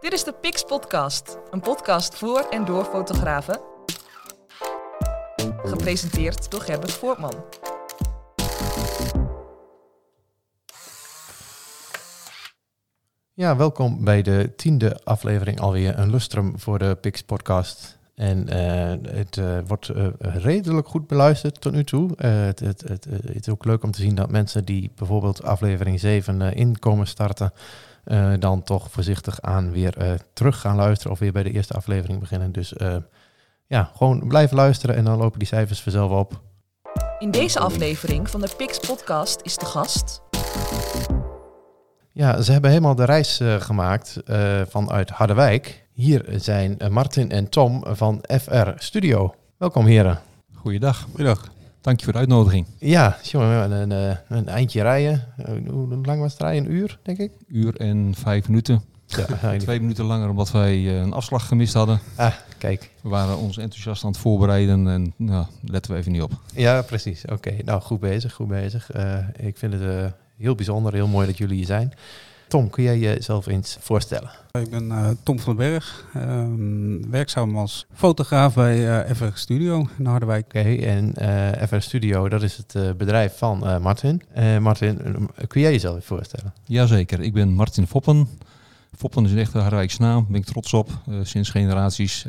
Dit is de Pix Podcast, een podcast voor en door fotografen. Gepresenteerd door Gerbert Voortman. Ja, welkom bij de tiende aflevering alweer. Een lustrum voor de Pix Podcast. En eh, het eh, wordt eh, redelijk goed beluisterd tot nu toe. Het, het, het, het is ook leuk om te zien dat mensen die bijvoorbeeld aflevering 7 eh, inkomen starten, eh, dan toch voorzichtig aan weer eh, terug gaan luisteren of weer bij de eerste aflevering beginnen. Dus eh, ja, gewoon blijven luisteren en dan lopen die cijfers vanzelf op. In deze aflevering van de Pix Podcast is de gast Ja, ze hebben helemaal de reis eh, gemaakt eh, vanuit Harderwijk. Hier zijn Martin en Tom van FR Studio. Welkom heren. Goeiedag. Goeiedag. Dank je voor de uitnodiging. Ja, jongen, een, een, een eindje rijden. Eh, Hoe lang was het rijden? Een uur, denk ik? Uur en vijf minuten. Ja, Twee minuten langer omdat wij eh, een afslag gemist hadden. Ah, kijk. We waren ons enthousiast aan het voorbereiden en nou, letten we even niet op. Ja, precies. Oké, nou goed bezig, goed bezig. Eh, ik vind het eh, heel bijzonder, heel mooi dat jullie hier zijn. Tom, kun jij jezelf eens voorstellen? Ik ben eh, Tom van den Berg, ehm, werkzaam als fotograaf bij eh FR Studio in Harderwijk. Oké, en eh FR Studio, dat is het eh, bedrijf van eh, Martin. Eh, Martin, kun jij jezelf even voorstellen? Jazeker, ik ben Martin Foppen. Foppen is een echte Harderwijkse naam, daar ben ik trots op. eh, sinds generaties.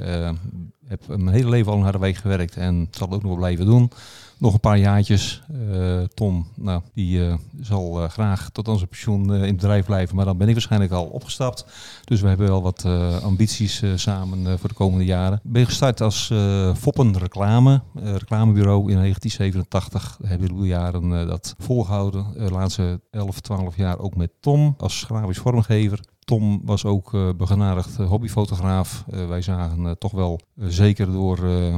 Eh, heb mijn hele leven al in Harderwijk gewerkt en zal het ook nog wel blijven doen. Nog een paar jaartjes. Eh, Tom, nou, die eh, zal eh, graag tot onze pensioen eh, in het bedrijf blijven, maar dan ben ik waarschijnlijk al opgestapt. Dus we hebben wel wat eh, ambities eh, samen eh, voor de komende jaren. Ik ben gestart als eh, Foppen Reclame, eh, reclamebureau in 1987. We hebben heel jaren eh, dat volgehouden. Eh, De laatste 11, 12 jaar ook met Tom als grafisch vormgever. Tom was ook eh begenadigd eh, hobbyfotograaf. Eh, wij zagen eh, toch wel, eh, zeker door eh,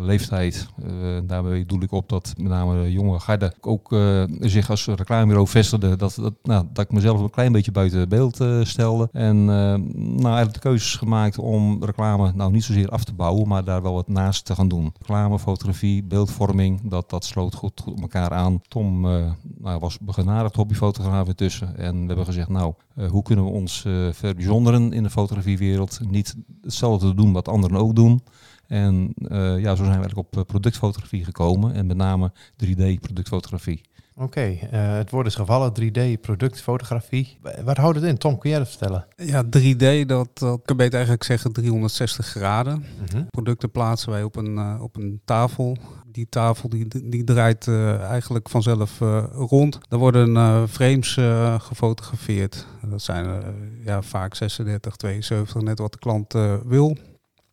leeftijd, eh, daarbij doel ik op dat met name de jonge garde ook eh, zich als reclamebureau vestigde. Dat, dat, nou, dat ik mezelf een klein beetje buiten beeld eh, stelde. En nou, eigenlijk de keuzes gemaakt om reclame nou niet zozeer af te bouwen, maar daar wel wat naast te gaan doen. Reclame, fotografie, beeldvorming, dat, dat sloot goed, goed op elkaar aan. Tom nou, was begenadigd hobbyfotograaf intussen. En we hebben gezegd, nou, hoe kunnen we ons verbijzonderen in de fotografiewereld? Niet hetzelfde doen wat anderen ook doen. En eh, ja, zo zijn we eigenlijk op eh, productfotografie gekomen. En met name 3D productfotografie. Oké, eh, het woord is gevallen, 3D productfotografie. Wa- Wat houdt het in? Tom, kun jij dat vertellen? Ja, 3D, dat, dat kan beter eigenlijk zeggen 360 graden. Mhm. Producten plaatsen wij op een, op een tafel. Die tafel die, die draait eh, eigenlijk vanzelf eh, rond. Er worden eh, frames eh, gefotografeerd. Dat zijn ja, vaak 36, 72, net wat de klant eh, wil.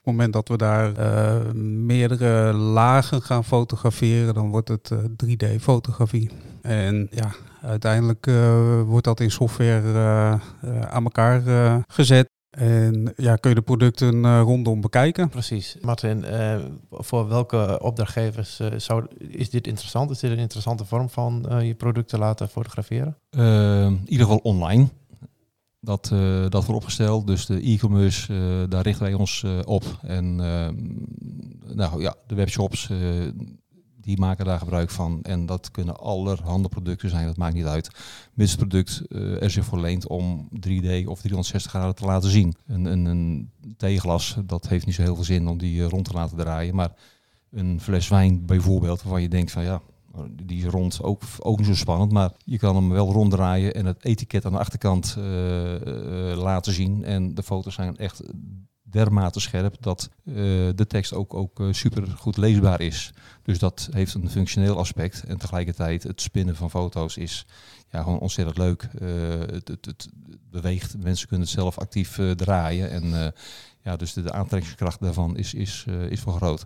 Op het moment dat we daar eh, meerdere lagen gaan fotograferen, dan wordt het eh, 3D-fotografie. En ja, uiteindelijk eh, wordt dat in software eh, eh, aan elkaar eh, gezet. En ja, kun je de producten eh, rondom bekijken. Precies. Martin, eh, voor welke opdrachtgevers eh, zou, is dit interessant? Is dit een interessante vorm van eh, je producten laten fotograferen? Eh, in ieder geval online. Dat, eh, dat vooropgesteld. Dus de e-commerce, eh, daar richten wij ons eh, op. En eh, nou ja, de webshops, die maken daar gebruik van. En dat kunnen allerhande producten zijn, dat maakt niet uit. Mits product er zich voor leent om 3D of 360 graden te laten zien. Een, een, een dat heeft niet zo heel veel zin om die rond te laten draaien. Maar een fles wijn bijvoorbeeld, waarvan je denkt van ja, die is rond ook, ook niet zo spannend, maar je kan hem wel ronddraaien en het etiket aan de achterkant eh, eh, laten zien. En de foto's zijn echt dermate scherp dat eh, de tekst ook, ook super goed leesbaar is. Dus dat heeft een functioneel aspect. En tegelijkertijd het spinnen van foto's is ja, gewoon ontzettend leuk. Het, het, het beweegt, mensen kunnen het zelf actief draaien. En ja, dus de, aantrekkingskracht daarvan is, is, is voor groot.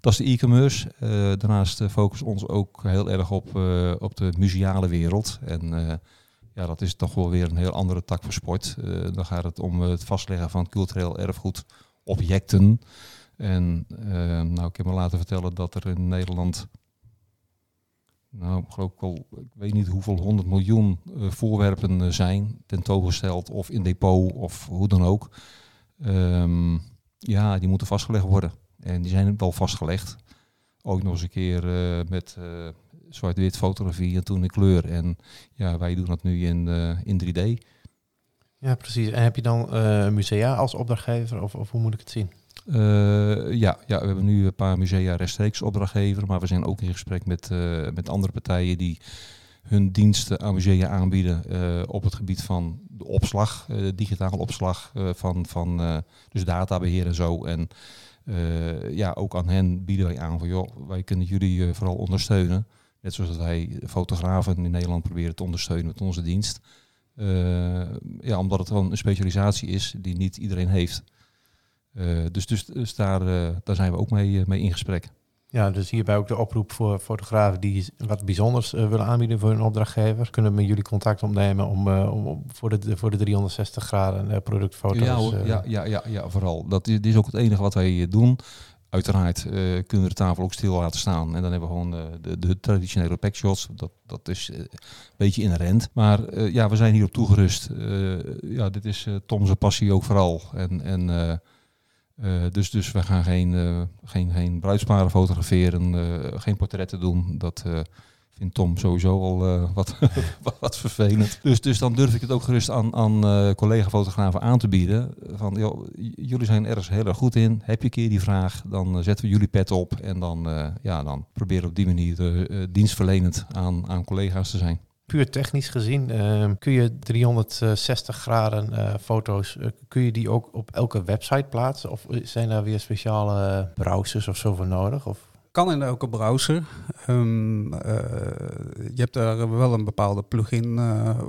Dat is de e-commerce. Eh, daarnaast uh, focussen we ons ook heel erg op, eh, op de museale wereld. En eh, ja, dat is toch wel weer een heel andere tak van sport. Eh, dan gaat het om het vastleggen van cultureel erfgoed, objecten. En eh, nou, ik heb me laten vertellen dat er in Nederland, nou, geloof ik ik weet niet hoeveel honderd miljoen eh, voorwerpen eh, zijn, tentoongesteld of in depot of hoe dan ook. Ehm, ja, die moeten vastgelegd worden. En die zijn wel vastgelegd. Ook nog eens een keer eh, met eh, zwart-wit fotografie en toen in kleur. En ja, wij doen dat nu in, eh, in 3D. Ja, precies. En heb je dan uh, musea als opdrachtgever of, of hoe moet ik het zien? Uh, ja, ja, we hebben nu een paar musea rechtstreeks opdrachtgever, maar we zijn ook in gesprek met, uh, met andere partijen die hun diensten aan musea aanbieden uh, op het gebied van de opslag, digitale opslag van, van dus databeheer en zo. En ja, ook aan hen bieden wij aan van joh, wij kunnen jullie vooral ondersteunen. Net zoals wij fotografen in Nederland proberen te ondersteunen met onze dienst. ja, omdat het gewoon een specialisatie is die niet iedereen heeft. Dus dus, dus daar, daar zijn we ook mee, mee in gesprek. Ja, dus hierbij ook de oproep voor fotografen die wat bijzonders willen aanbieden voor hun opdrachtgever. Kunnen met jullie contact opnemen om, om voor, de, voor de 360 graden productfoto's... Ja, hoor, ja, ja, ja, ja, vooral. Dat is, dit is ook het enige wat wij doen. Uiteraard kunnen we de tafel ook stil laten staan. En dan hebben we gewoon de, de, traditionele packshots. Dat, dat is een beetje inherent. Maar ja, we zijn hierop toegerust. ja, dit is Tom's passie ook vooral. En... en uh, dus, dus we gaan geen, uh, geen, geen bruidsparen fotograferen, uh, geen portretten doen. Dat vindt Tom sowieso al wat, wat vervelend. Dus, dus dan durf ik het ook gerust aan, aan collega-fotografen aan te bieden. Van, joh, jullie zijn ergens heel erg goed in. Heb je een keer die vraag, dan zetten we jullie pet op. En dan, ja, dan proberen we op die manier dienstverlenend aan, aan collega's te zijn puur technisch gezien, uh, kun je 360 graden uh, foto's, uh, kun je die ook op elke website plaatsen? Of zijn daar weer speciale browsers of zo voor nodig? Of? Kan in elke browser. Um, je hebt daar wel een bepaalde plugin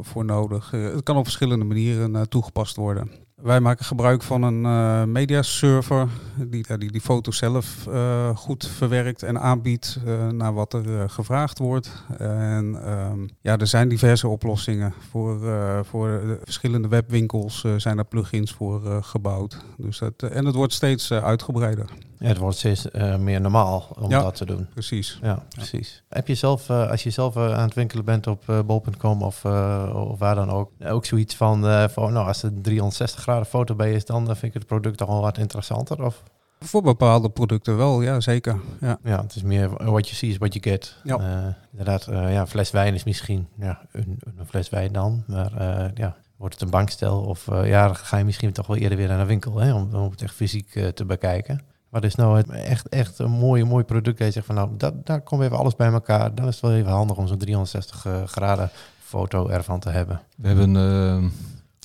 voor nodig. het kan op verschillende manieren toegepast worden. Wij maken gebruik van een uh, mediaserver die, die die foto's zelf uh, goed verwerkt en aanbiedt uh, naar wat er gevraagd wordt. En um, ja, er zijn diverse oplossingen. Voor, voor de verschillende webwinkels zijn er plugins voor gebouwd. Dus dat, en het wordt steeds uitgebreider. Het wordt steeds meer normaal om ja, dat te doen. Precies. Ja, precies. Ja. Heb je zelf, als je zelf aan het winkelen bent op bol.com of, of waar dan ook, ook zoiets van, van nou, als het 360 graden foto bij is, dan vind ik het product toch wel wat interessanter? Of? Voor bepaalde producten wel, ja zeker. Ja, ja het is meer wat je ziet is wat je get. Ja. Uh, inderdaad, uh, ja, fles wijn is misschien ja, een, een fles wijn dan, maar uh, ja, wordt het een bankstel of ja, dan ga je misschien toch wel eerder weer naar een winkel hè, om, om het echt fysiek te bekijken. Wat is nou het echt, echt een mooi, mooi product dat je zegt van nou, dat, daar komt even alles bij elkaar. Dan is het wel even handig om zo'n 360 graden foto ervan te hebben. We hebben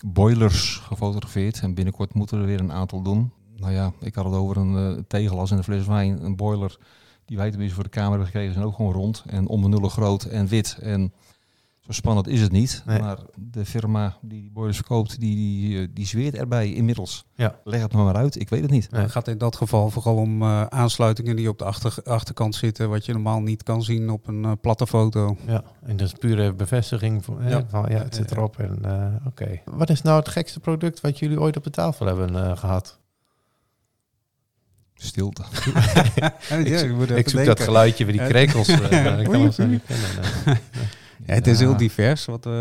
boilers gefotografeerd en binnenkort moeten we er weer een aantal doen. Nou ja, ik had het over een uh, tegelas en een fles wijn. Een boiler die wij tenminste voor de kamer hebben gekregen zijn ook gewoon rond en onbenullig groot en wit. En zo spannend is het niet. Nee. Maar de firma die die boilers verkoopt, die, die, eh, die zweert erbij inmiddels. Ja. Leg het maar, maar uit, ik weet het niet. Het gaat in dat geval vooral om uh, aansluitingen die op de achter, achterkant zitten, wat je normaal niet kan zien op een uh, platte foto. Ja, en dat is pure bevestiging van ja, van, ja het zit erop. En uh, oké. Okay. Wat is nou het gekste product wat jullie ooit op de tafel hebben gehad? Stilte. ja, ik zoek, ik zoek dat geluidje bij die krekels. ik kan het zo niet kennen. Ja, het is heel divers. Wat uh,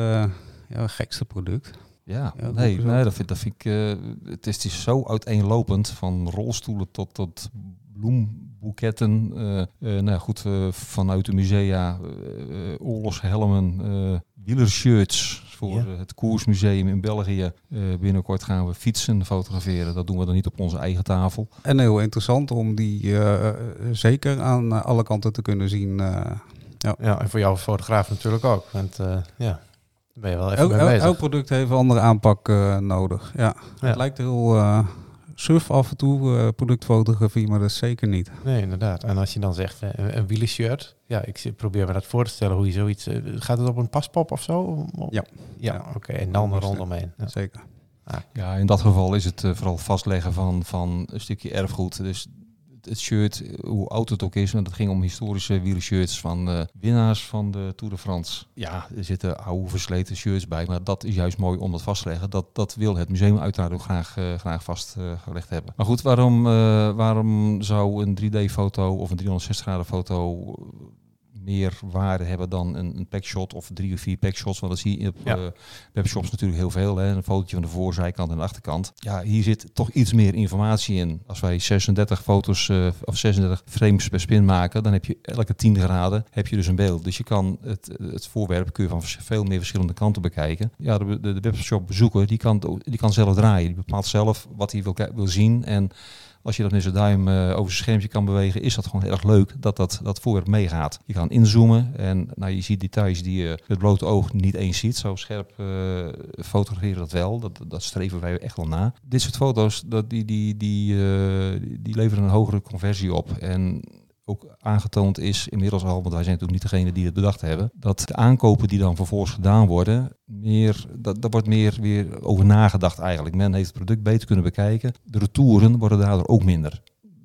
ja, gekste product. Ja, ja nee, nee, dat vind, dat vind ik. Uh, het, is, is zo uiteenlopend van rolstoelen tot, tot bloemboeketten. Uh, nou goed, vanuit de musea, oorlogshelmen, wielershirts voor ja. het Koersmuseum in België. binnenkort gaan we fietsen fotograferen. Dat doen we dan niet op onze eigen tafel. En heel interessant om die zeker aan alle kanten te kunnen zien. Ja. ja, en voor jouw fotograaf natuurlijk ook. Want uh, ja, daar ben je wel even elk, mee bezig. Elk product heeft een andere aanpak uh, nodig. Ja. ja. Het lijkt heel uh, surf af en toe, productfotografie, maar dat is zeker niet. Nee, inderdaad. En als je dan zegt een, een wielershirt, ja, ik probeer me dat voor te stellen hoe je zoiets... gaat het op een paspop of zo? Ja. Ja, oké. Okay. En dan rondomheen. Ja. Zeker. Ah. Ja, in dat geval is het vooral vastleggen van, van een stukje erfgoed. Dus het shirt, hoe oud het ook is. Want het ging om historische wielershirts van uh, winnaars van de Tour de France. Ja, er zitten oude versleten shirts bij. Maar dat is juist mooi om dat vast te leggen. Dat, dat wil het museum uiteraard ook graag, uh, graag vastgelegd hebben. Maar goed, waarom, waarom zou een 3D-foto of een 360 graden foto meer waarde hebben dan een, een packshot of drie of vier packshots. Want dat zie je op Ja. eh, webshops natuurlijk heel veel. Hè? Een fotootje van de voorzijkant en de achterkant. Ja, hier zit toch iets meer informatie in. Als wij 36 foto's eh, of 36 frames per spin maken, dan heb je elke 10 graden heb je dus een beeld. Dus je kan het, het voorwerp kun je van veel meer verschillende kanten bekijken. Ja, de, de, de webshop bezoeker die kan, die kan zelf draaien. Die bepaalt zelf wat hij wil, wil zien. En als je dat met zijn duim eh, over zijn schermpje kan bewegen, is dat gewoon heel erg leuk dat dat, dat voorwerp meegaat. Je kan inzoomen en nou, je ziet details die je met blote oog niet eens ziet. Zo scherp eh, fotograferen dat wel. Dat, dat streven wij echt wel na. Dit soort foto's, dat, die, die, die, eh, die leveren een hogere conversie op. En ook aangetoond is inmiddels al, want wij zijn natuurlijk niet degene die het bedacht hebben, dat de aankopen die dan vervolgens gedaan worden, meer, dat, daar wordt meer weer over nagedacht eigenlijk. Men heeft het product beter kunnen bekijken. De retouren worden daardoor ook minder.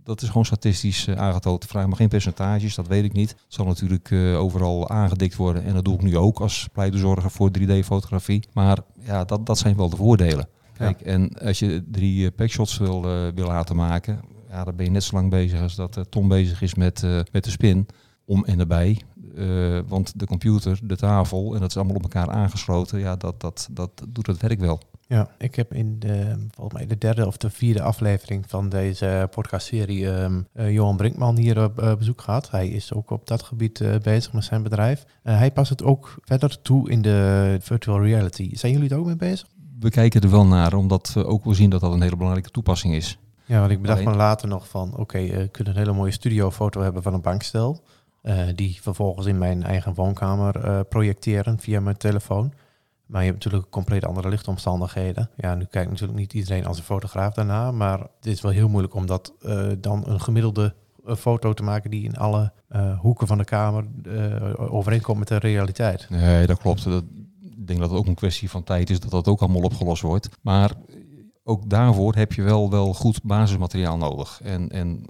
Dat is gewoon statistisch eh, aangetoond. Vraag me geen percentages, dat weet ik niet. Het zal natuurlijk eh, overal aangedikt worden. En dat doe ik nu ook als pleitbezorger voor 3D-fotografie. Maar ja, dat, dat zijn wel de voordelen. Kijk, en als je drie eh, packshots wil, wil laten maken, ja, dan ben je net zo lang bezig als dat eh, Tom bezig is met, eh, met de spin. Om en erbij. Eh, want de computer, de tafel, en dat is allemaal op elkaar aangesloten. Ja, dat, dat, dat doet het werk wel. Ja, ik heb in de, volgens mij de derde of de vierde aflevering van deze podcastserie eh, Johan Brinkman hier op bezoek gehad. Hij is ook op dat gebied bezig met zijn bedrijf. Hij past het ook verder toe in de virtual reality. Zijn jullie er ook mee bezig? We kijken er wel naar, omdat we ook wel zien dat dat een hele belangrijke toepassing is. Ja, want ik bedacht Alleen- me later nog van, oké, eh, ik kan een hele mooie studiofoto hebben van een bankstel. eh, die vervolgens in mijn eigen woonkamer eh, projecteren via mijn telefoon. Maar je hebt natuurlijk compleet andere lichtomstandigheden. Ja, nu kijkt natuurlijk niet iedereen als een fotograaf daarna. Maar het is wel heel moeilijk om dat dan een gemiddelde foto te maken die in alle hoeken van de kamer overeenkomt met de realiteit. Nee, dat klopt. Dat, ik denk dat het ook een kwestie van tijd is dat dat ook allemaal opgelost wordt. Maar ook daarvoor heb je wel, wel goed basismateriaal nodig. En, en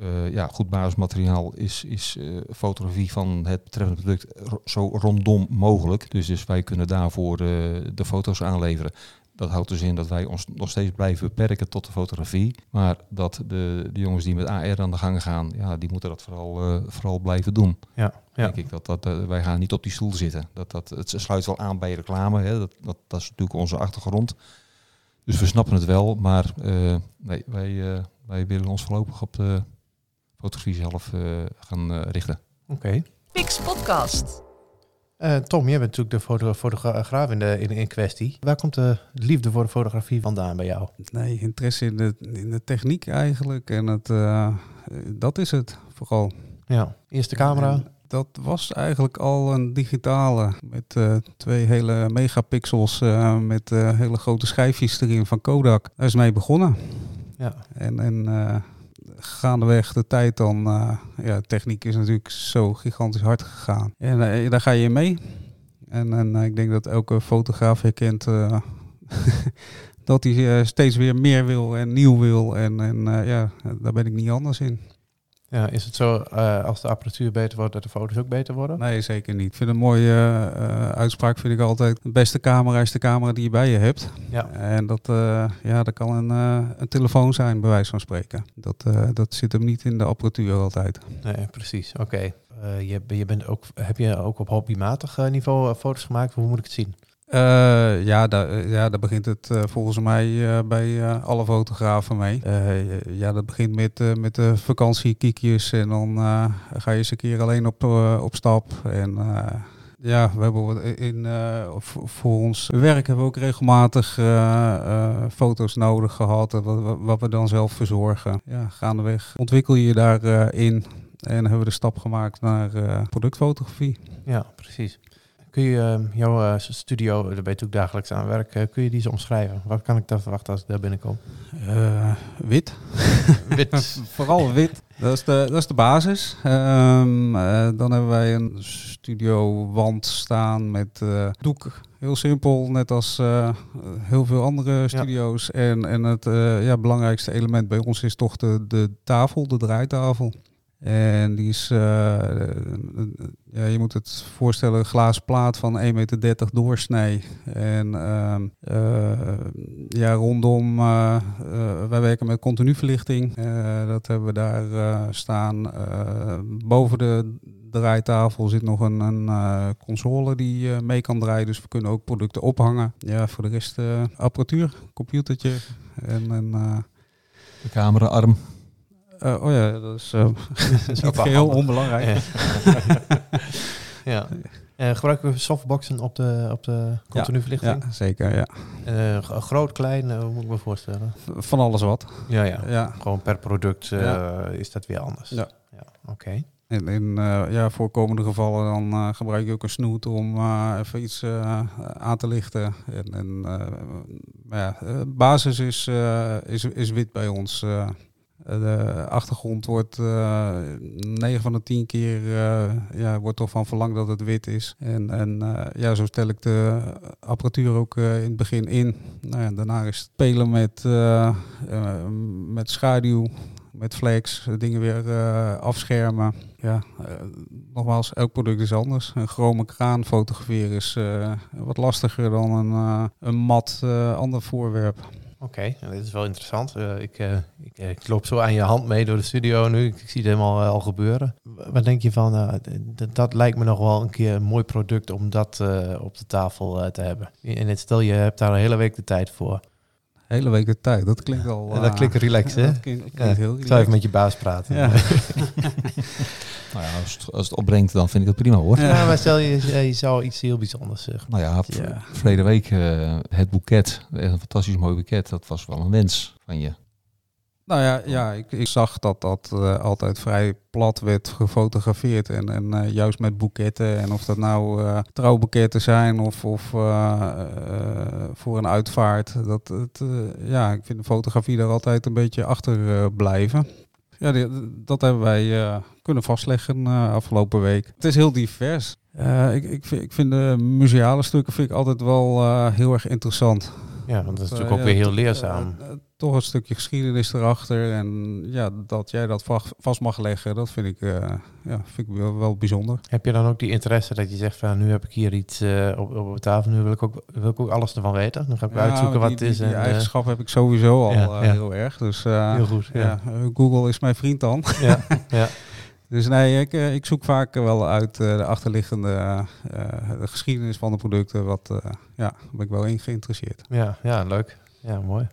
eh, ja, goed basismateriaal is, is eh, fotografie van het betreffende product ro- zo rondom mogelijk. Dus, dus wij kunnen daarvoor eh, de foto's aanleveren. Dat houdt dus in dat wij ons nog steeds blijven beperken tot de fotografie. Maar dat de, de jongens die met AR aan de gang gaan, ja, die moeten dat vooral, vooral blijven doen Ja, ja. denk ik. Dat, dat, wij gaan niet op die stoel zitten. Dat, dat, het sluit wel aan bij reclame. Hè. Dat, dat, dat is natuurlijk onze achtergrond. Dus we snappen het wel. Maar eh, nee, wij, eh, wij willen ons voorlopig op de fotografie zelf eh, gaan richten. Oké. Pix Podcast. Eh, Tom, jij bent natuurlijk de foto fotograaf in, de, in, in kwestie. Waar komt de liefde voor de fotografie vandaan bij jou? Nee, interesse in de, in de techniek eigenlijk. En het, dat is het vooral. Ja, eerste camera. En dat was eigenlijk al een digitale met eh, twee hele megapixels eh, met eh, hele grote schijfjes erin van Kodak. Daar is mee begonnen. Ja. En, en gaandeweg de tijd dan, ja, techniek is natuurlijk zo gigantisch hard gegaan. En daar ga je in mee. En, en ik denk dat elke fotograaf herkent dat hij steeds weer meer wil en nieuw wil. En, en ja, daar ben ik niet anders in. Ja, is het zo eh, als de apparatuur beter wordt, dat de foto's ook beter worden? Nee, zeker niet. Ik vind een mooie eh, uitspraak vind ik altijd. De beste camera is de camera die je bij je hebt. Ja. En dat, eh, ja, dat kan een, een telefoon zijn, bij wijze van spreken. Dat, dat zit hem niet in de apparatuur altijd. Nee, precies. Oké. Je, je bent ook, heb je ook op hobbymatig niveau foto's gemaakt? Hoe moet ik het zien? Eh, ja, daar, eh, ja, daar begint het eh, volgens mij bij alle fotografen mee. Ja, dat begint met, met de vakantiekiekjes en dan ga je eens een keer alleen op, op stap. En ja, we hebben in, voor- ons werk hebben we ook regelmatig foto's nodig gehad, eh, wat, wat- we dan zelf verzorgen. Ja, gaandeweg ontwikkel je je daarin in en hebben we de stap gemaakt naar productfotografie. Ja, precies. Kun je eh, jouw eh, studio, daar ben je natuurlijk dagelijks aan werk, eh, kun je die eens omschrijven? Wat kan ik daar verwachten als ik daar binnenkom? Eh, wit. Wit. Vooral wit. Dat is de, dat is de basis. Ehm, eh, dan hebben wij een studiowand staan met eh, doek. Heel simpel, net als eh, heel veel andere studio's. En, en het eh, ja, belangrijkste element bij ons is toch de, de tafel, de draaitafel. En die is, eh, ja, je moet het voorstellen, een glazen plaat van 1,30 meter doorsnee. En ehm, eh, ja, rondom, eh, eh, wij werken met continu verlichting. Eh, dat hebben we daar eh, staan. Eh, boven de draaitafel zit nog een, een eh, console die eh, mee kan draaien. Dus we kunnen ook producten ophangen. Ja, voor de rest eh, apparatuur, computertje en een... eh, De cameraarm. Eh, oh ja, dat is, is ook wel heel onbelangrijk. ja. Eh, gebruiken we softboxen op de, op de continu verlichting? Ja, zeker. Ja. Eh, groot, klein, hoe moet ik me voorstellen? Van alles wat. Ja, ja. Ja. Gewoon per product Ja. is dat weer anders. Ja. ja. Oké. En in ja, voorkomende gevallen dan gebruik je ook een snoet om even iets aan te lichten. En, en ja, basis is, is, is wit bij ons. De achtergrond wordt eh 9 van de 10 keer eh, ja, wordt er van verlangd dat het wit is. En, en eh, ja, zo stel ik de apparatuur ook in het begin in. Nou daarna is het spelen met, met schaduw, met flex, dingen weer afschermen. Ja, nogmaals, elk product is anders. Een chrome kraan fotograferen is wat lastiger dan een, een mat ander voorwerp. Oké, dit is wel interessant. Eh, ik, eh, ik, eh, ik loop zo aan je hand mee door de studio nu. Ik, zie het helemaal al gebeuren. Wat denk je van, dat lijkt me nog wel een keer een mooi product om dat op de tafel te hebben. En stel, je hebt daar een hele week de tijd voor. Hele week de tijd, dat klinkt al... Dat eh, klinkt relaxed, hè? Dat klinkt, Ja, klinkt heel ik zou even met je baas praten. Ja. Nou ja, als het, als het opbrengt, dan vind ik het prima hoor. Ja, maar stel je, je zou iets heel bijzonders zeggen. Nou Ja. verleden week eh, het boeket, echt een fantastisch mooi boeket, dat was wel een wens van je. Nou ja, ja ik, ik zag dat dat eh, altijd vrij plat werd gefotografeerd. En, en eh, juist met boeketten. En of dat nou eh, trouwboeketten zijn of, of voor een uitvaart. Dat, het, ja, ik vind de fotografie daar altijd een beetje achter blijven. Ja, die- dat hebben wij kunnen vastleggen afgelopen week. Het is heel divers. Ik, ik, vind, ik vind de museale stukken vind ik altijd wel heel erg interessant. Ja, want dat is natuurlijk ook weer heel leerzaam. Toch een stukje geschiedenis erachter. En ja, dat jij dat va- vast mag leggen, dat vind ik, eh, ja, vind ik wel, wel bijzonder. Heb je dan ook die interesse dat je zegt van nu heb ik hier iets eh, op, op tafel, nu wil ik, ook, wil ik ook alles ervan weten. Dan ga ik Ja, uitzoeken wat het is. Die, die en, eh, eigenschap heb ik sowieso al ja, ja. heel erg. Dus heel goed. Ja. ja, Google is mijn vriend dan. Ja. ja. Dus nee, ik, ik zoek vaak wel uit de achterliggende de geschiedenis van de producten. Wat, eh, ja, ben ik wel in geïnteresseerd. Ja, ja, leuk. Ja, mooi.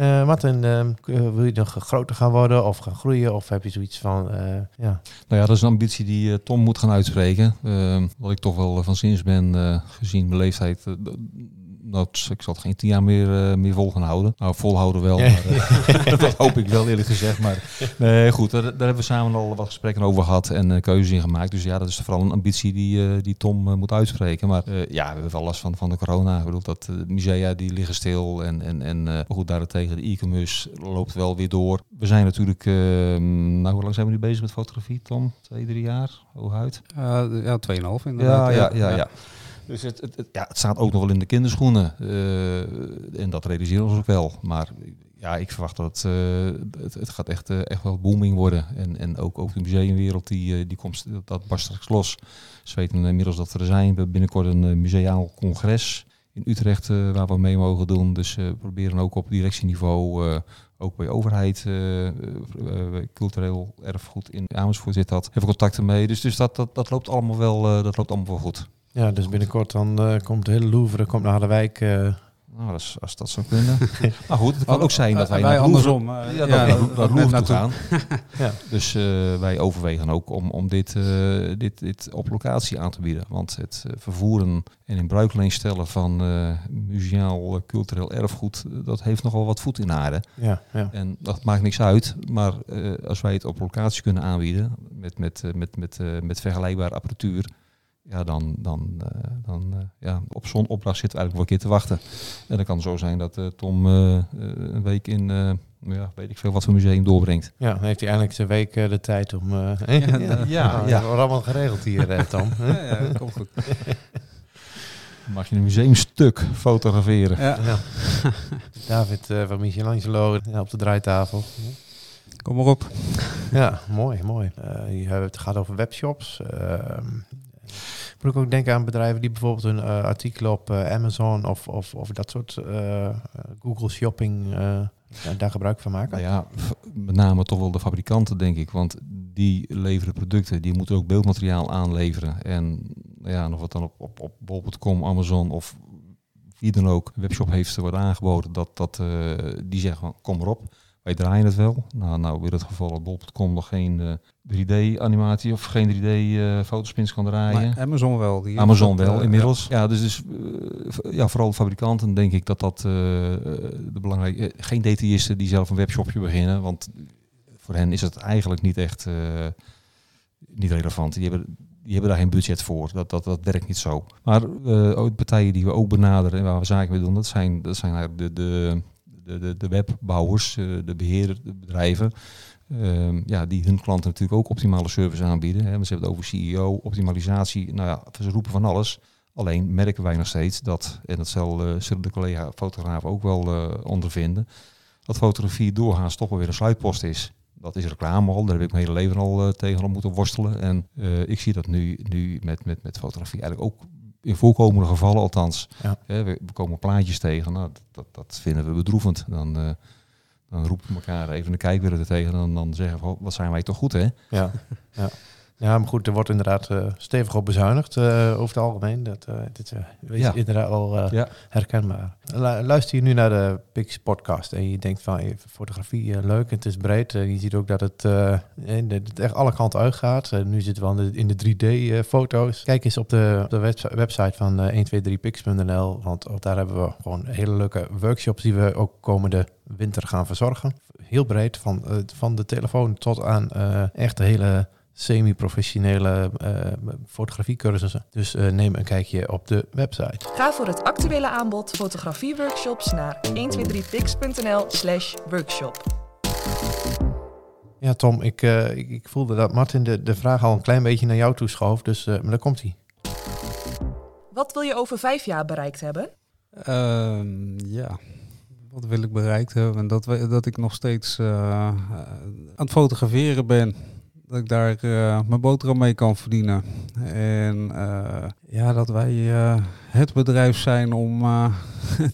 Eh Martin, ehm, eh, wil je nog groter gaan worden of gaan groeien? Of heb je zoiets van, eh, ja, Nou ja, dat is een ambitie die Tom moet gaan uitspreken. Ehm, wat ik toch wel van zins ben, gezien mijn leeftijd. Eh, dat, ik zal het geen tien jaar meer, eh, meer vol gaan houden. Nou, volhouden wel, maar, eh, dat hoop ik wel eerlijk gezegd. Maar nee, goed, daar, daar hebben we samen al wat gesprekken over gehad en eh, keuzes in gemaakt. Dus ja, dat is vooral een ambitie die, eh, die Tom eh, moet uitspreken. Maar eh, ja, we hebben wel last van, van de corona. Ik bedoel, dat eh, musea die liggen stil. En, en, en eh, maar goed, daarentegen de e-commerce loopt wel weer door. We zijn natuurlijk, eh, nou hoe lang zijn we nu bezig met fotografie, Tom? Twee, drie jaar? Hooguit? Eh, ja, 2,5 Ja, inderdaad. ja, ja, ja. Dus het, het, ja, het staat ook nog wel in de kinderschoenen. eh, en dat realiseren we ook wel. Maar ja, ik verwacht dat het, eh, het, gaat echt, eh, echt wel booming worden. En, en ook, ook de museumwereld, die, die komt, dat barst straks los. Ze weten inmiddels dat we er zijn. We hebben binnenkort een museaal congres in Utrecht waar we mee mogen doen. Dus we proberen ook op directieniveau, ook bij overheid, cultureel erfgoed in Amersfoort zit dat. We contacten mee. Dus, dus dat, dat, dat loopt allemaal wel, dat loopt allemaal wel goed. Ja, dus binnenkort dan eh, komt de hele Louvre komt naar Harderwijk. eh Nou, als, als dat zou kunnen. maar goed, het kan ook zijn dat wij, wij naar Louvre- andersom. eh, Ja, dat we naar net Louvre toe naartoe. gaan. Ja. Dus eh, wij overwegen ook om, om dit, eh, dit, dit op locatie aan te bieden. Want het vervoeren en in bruikleen stellen van eh museaal cultureel erfgoed, dat heeft nogal wat voet in aarde. ja, ja. En dat maakt niks uit. Maar eh, als wij het op locatie kunnen aanbieden, met, met, eh, met, met, eh, met vergelijkbare apparatuur, ja, dan, dan, eh, dan eh, ja, op zo'n opdracht zitten we eigenlijk wel een keer te wachten. En dan kan het zo zijn dat eh, Tom een week in, eh, ja, weet ik veel wat voor museum doorbrengt. Ja, dan heeft hij eindelijk zijn week de tijd om... eh, ja, ja, ja. Allemaal geregeld hier, eh, Tom. Ja, ja, dat komt goed. Dan mag je een museumstuk fotograferen. Ja. Ja. David eh, van Michelangelo op de draaitafel. Kom maar op. Ja, mooi, mooi. Eh, je hebt het gaat over webshops. Moet ik ook denken aan bedrijven die bijvoorbeeld hun eh, artikelen op eh, Amazon of, of, of dat soort eh, Google Shopping daar gebruik van maken. Nou ja, met name toch wel de fabrikanten, denk ik. Want die leveren producten, die moeten ook beeldmateriaal aanleveren. En ja, of het dan op, op, op bol.com, Amazon of wie dan ook webshop heeft wordt aangeboden, dat, dat, uh, die zeggen van kom erop. Wij draaien het wel. Nou, nou in het geval dat bol.com nog geen uh, 3D-animatie of geen 3D-fotospins kan draaien. Maar Amazon wel. Die Amazon wel uh, inmiddels. Ja, ja dus, dus uh, ja, vooral fabrikanten denk ik dat dat de belangrijke... geen detailisten die zelf een webshopje beginnen, want voor hen is het eigenlijk niet echt niet relevant. Die hebben, die hebben daar geen budget voor. Dat, dat, dat werkt niet zo. Maar ook partijen die we ook benaderen en waar we zaken mee doen, dat zijn, dat zijn de, de de, de, de webbouwers, de beheerbedrijven, um, ja, die hun klanten natuurlijk ook optimale service aanbieden. Hè. Ze hebben het over CEO, optimalisatie, nou ja, ze roepen van alles. Alleen merken wij nog steeds dat, en dat zal, uh, zullen de collega-fotografen ook wel uh, ondervinden, dat fotografie doorgaans toch wel weer een sluitpost is. Dat is reclame al, daar heb ik mijn hele leven al tegen moeten worstelen. En ik zie dat nu, nu met, met, met fotografie eigenlijk ook in voorkomende gevallen althans. Ja. Hè, we, we, komen plaatjes tegen, nou, dat, dat vinden we bedroevend. Dan, uh, dan roepen we elkaar even de kijkbeelden er tegen en dan, dan zeggen we, wat zijn wij toch goed hè? Ja, ja. Ja, maar goed, er wordt inderdaad uh, stevig op bezuinigd uh, over het algemeen. Dat uh, dit, is ja. inderdaad al ja. herkenbaar. luister je nu naar de Pix podcast en je denkt van fotografie leuk, het is breed. je ziet ook dat het, het echt alle kanten uitgaat. nu zitten we in de, 3D-foto's. Kijk eens op de, op de website van 123pix.nl, want daar hebben we gewoon hele leuke workshops die we ook komende winter gaan verzorgen. Heel breed, van, van de telefoon tot aan echt hele semi-professionele uh, fotografiecursussen. Dus uh, neem een kijkje op de website. Ga voor het actuele aanbod fotografieworkshops naar 123pix.nl slash workshop. Ja, Tom, ik, uh, ik, ik, voelde dat Martin de, de vraag al een klein beetje naar jou toe schoof, dus maar daar komt hij. Wat wil je over vijf jaar bereikt hebben? Ehm, ja, wat wil ik bereikt hebben? Dat, dat ik nog steeds aan het fotograferen ben dat ik daar uh, mijn boterham mee kan verdienen. En uh, ja, dat wij uh, het bedrijf zijn om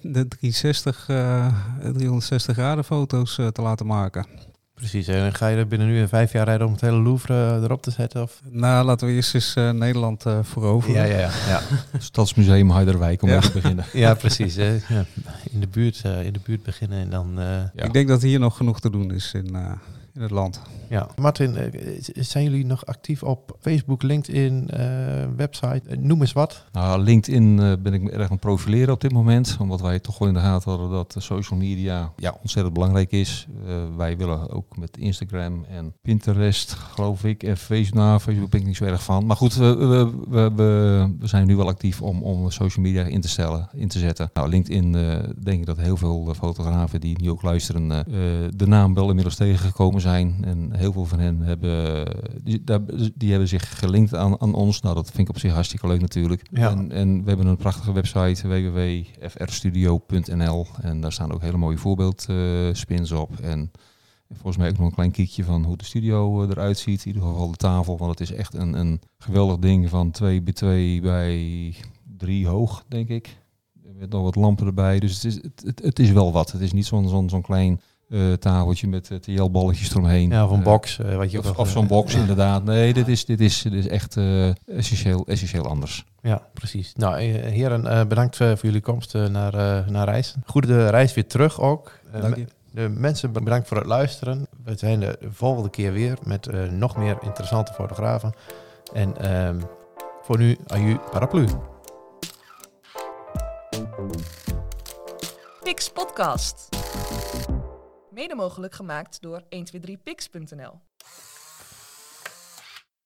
de 360, 360 graden foto's te laten maken. Precies, en ga je er binnen nu in vijf jaar rijden om het hele Louvre erop te zetten? Of? Nou, laten we eerst eens Nederland veroveren. Ja, ja, ja. ja. Stadsmuseum Heiderwijk om ja. te beginnen. ja, precies. Hè. Ja. In, de buurt, in de buurt beginnen en dan... Ik denk dat hier nog genoeg te doen is in in het land. Ja, Martin, eh, zijn jullie nog actief op Facebook, LinkedIn, uh, website? Eh, noem eens wat. Nou, LinkedIn ben ik me erg aan het profileren op dit moment, omdat wij toch wel in de gaten hadden dat social media ja, ontzettend belangrijk is. Uh, wij willen ook met Instagram en Pinterest, geloof ik, en Facebook, nou, Facebook ben ik niet zo erg van. Maar goed, we, we, we, we zijn nu wel actief om, om social media in te stellen, in te zetten. Nou, LinkedIn denk ik dat heel veel fotografen die nu ook luisteren de naam wel inmiddels tegengekomen zijn zijn. En heel veel van hen hebben, die, die hebben zich gelinkt aan, aan ons. Nou, dat vind ik op zich hartstikke leuk natuurlijk. Ja. En, en we hebben een prachtige website, www.frstudio.nl. En daar staan ook hele mooie voorbeeldspins uh, op. En volgens mij ook nog een klein kiekje van hoe de studio uh, eruit ziet. In ieder geval de tafel, want het is echt een, een geweldig ding van 2 bij 2 bij 3 hoog, denk ik. Met nog wat lampen erbij. Dus het is, het, het, het is wel wat. Het is niet zo'n zo'n zo'n klein uh, tafeltje met uh, TL-balletjes eromheen. Ja, of een box. Uh, wat je of, of zo'n box, inderdaad. Nee, dit is, dit is, dit is echt essentieel, essentieel anders. Ja, precies. Nou, heren, bedankt voor jullie komst naar, naar Reis. Goede reis weer terug ook. Dank je. De mensen bedankt voor het luisteren. We zijn de volgende keer weer met nog meer interessante fotografen. En ehm, voor nu, aju paraplu. Pix Podcast. Mede mogelijk gemaakt door 123pix.nl.